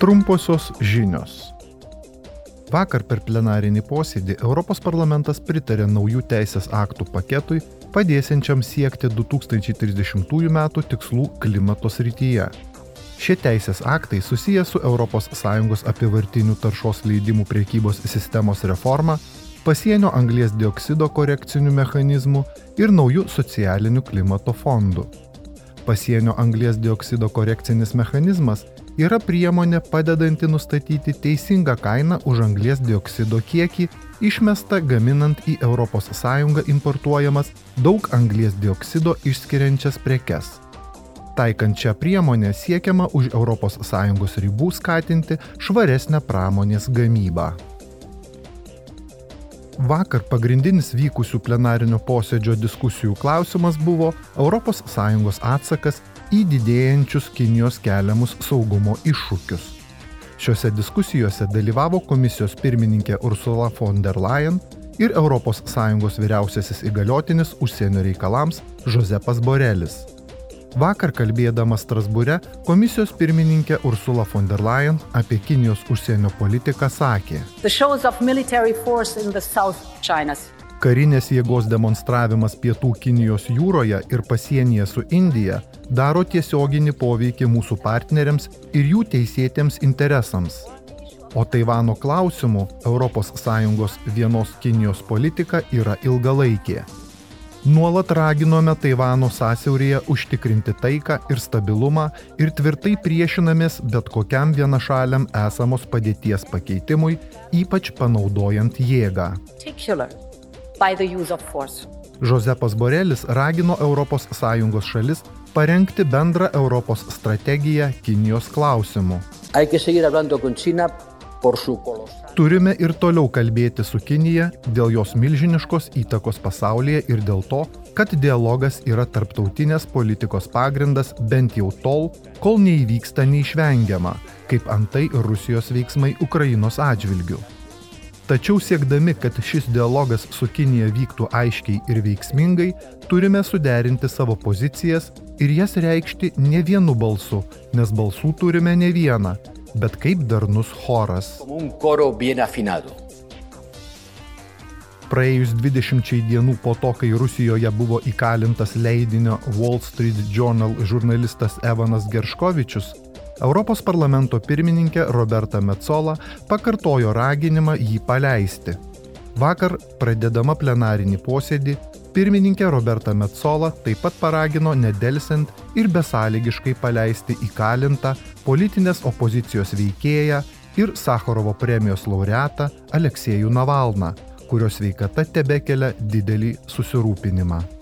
Trumposios žinios. Vakar per plenarinį posėdį Europos parlamentas pritarė naujų teisės aktų paketui, padėsiančiam siekti 2030 m. tikslų klimato srityje. Šie teisės aktai susiję su ES apivartinių taršos leidimų priekybos sistemos reforma, pasienio anglės dioksido korekcinių mechanizmų ir naujų socialinių klimato fondų. Pasienio anglės dioksido korekcinis mechanizmas yra priemonė padedanti nustatyti teisingą kainą už anglės dioksido kiekį išmestą gaminant į ES importuojamas daug anglės dioksido išskiriančias prekes. Taikant šią priemonę siekiama už ES ribų skatinti švaresnę pramonės gamybą. Vakar pagrindinis vykusių plenarinio posėdžio diskusijų klausimas buvo ES atsakas į didėjančius Kinijos keliamus saugumo iššūkius. Šiuose diskusijose dalyvavo komisijos pirmininkė Ursula von der Leyen ir ES vyriausiasis įgaliotinis užsienio reikalams Josepas Borelis. Vakar kalbėdama Strasbūre, komisijos pirmininkė Ursula von der Leyen apie Kinijos užsienio politiką sakė. Karinės jėgos demonstravimas pietų Kinijos jūroje ir pasienyje su Indija daro tiesioginį poveikį mūsų partneriams ir jų teisėtiems interesams. O Taivano klausimų ES vienos Kinijos politika yra ilgalaikė. Nuolat raginome Taivano sąsiaurėje užtikrinti taiką ir stabilumą ir tvirtai priešinamės bet kokiam vienašaliam esamos padėties pakeitimui, ypač panaudojant jėgą. Josepas Borelis ragino ES šalis parengti bendrą Europos strategiją Kinijos klausimu. Turime ir toliau kalbėti su Kinija dėl jos milžiniškos įtakos pasaulyje ir dėl to, kad dialogas yra tarptautinės politikos pagrindas bent jau tol, kol neįvyksta neišvengiama, kaip antai Rusijos veiksmai Ukrainos atžvilgių. Tačiau siekdami, kad šis dialogas su Kinija vyktų aiškiai ir veiksmingai, turime suderinti savo pozicijas ir jas reikšti ne vienu balsu, nes balsų turime ne vieną, bet kaip darnus choras. Praėjus 20 dienų po to, kai Rusijoje buvo įkalintas leidinio Wall Street Journal žurnalistas Evanas Gerškovičius, Europos parlamento pirmininkė Roberta Metzola pakartojo raginimą jį paleisti. Vakar, pradedama plenarinį posėdį, pirmininkė Roberta Metzola taip pat paragino nedelsiant ir besąlygiškai paleisti įkalintą politinės opozicijos veikėją ir Sakharovo premijos laureatą Aleksėjų Navalną, kurios veikata tebekelia didelį susirūpinimą.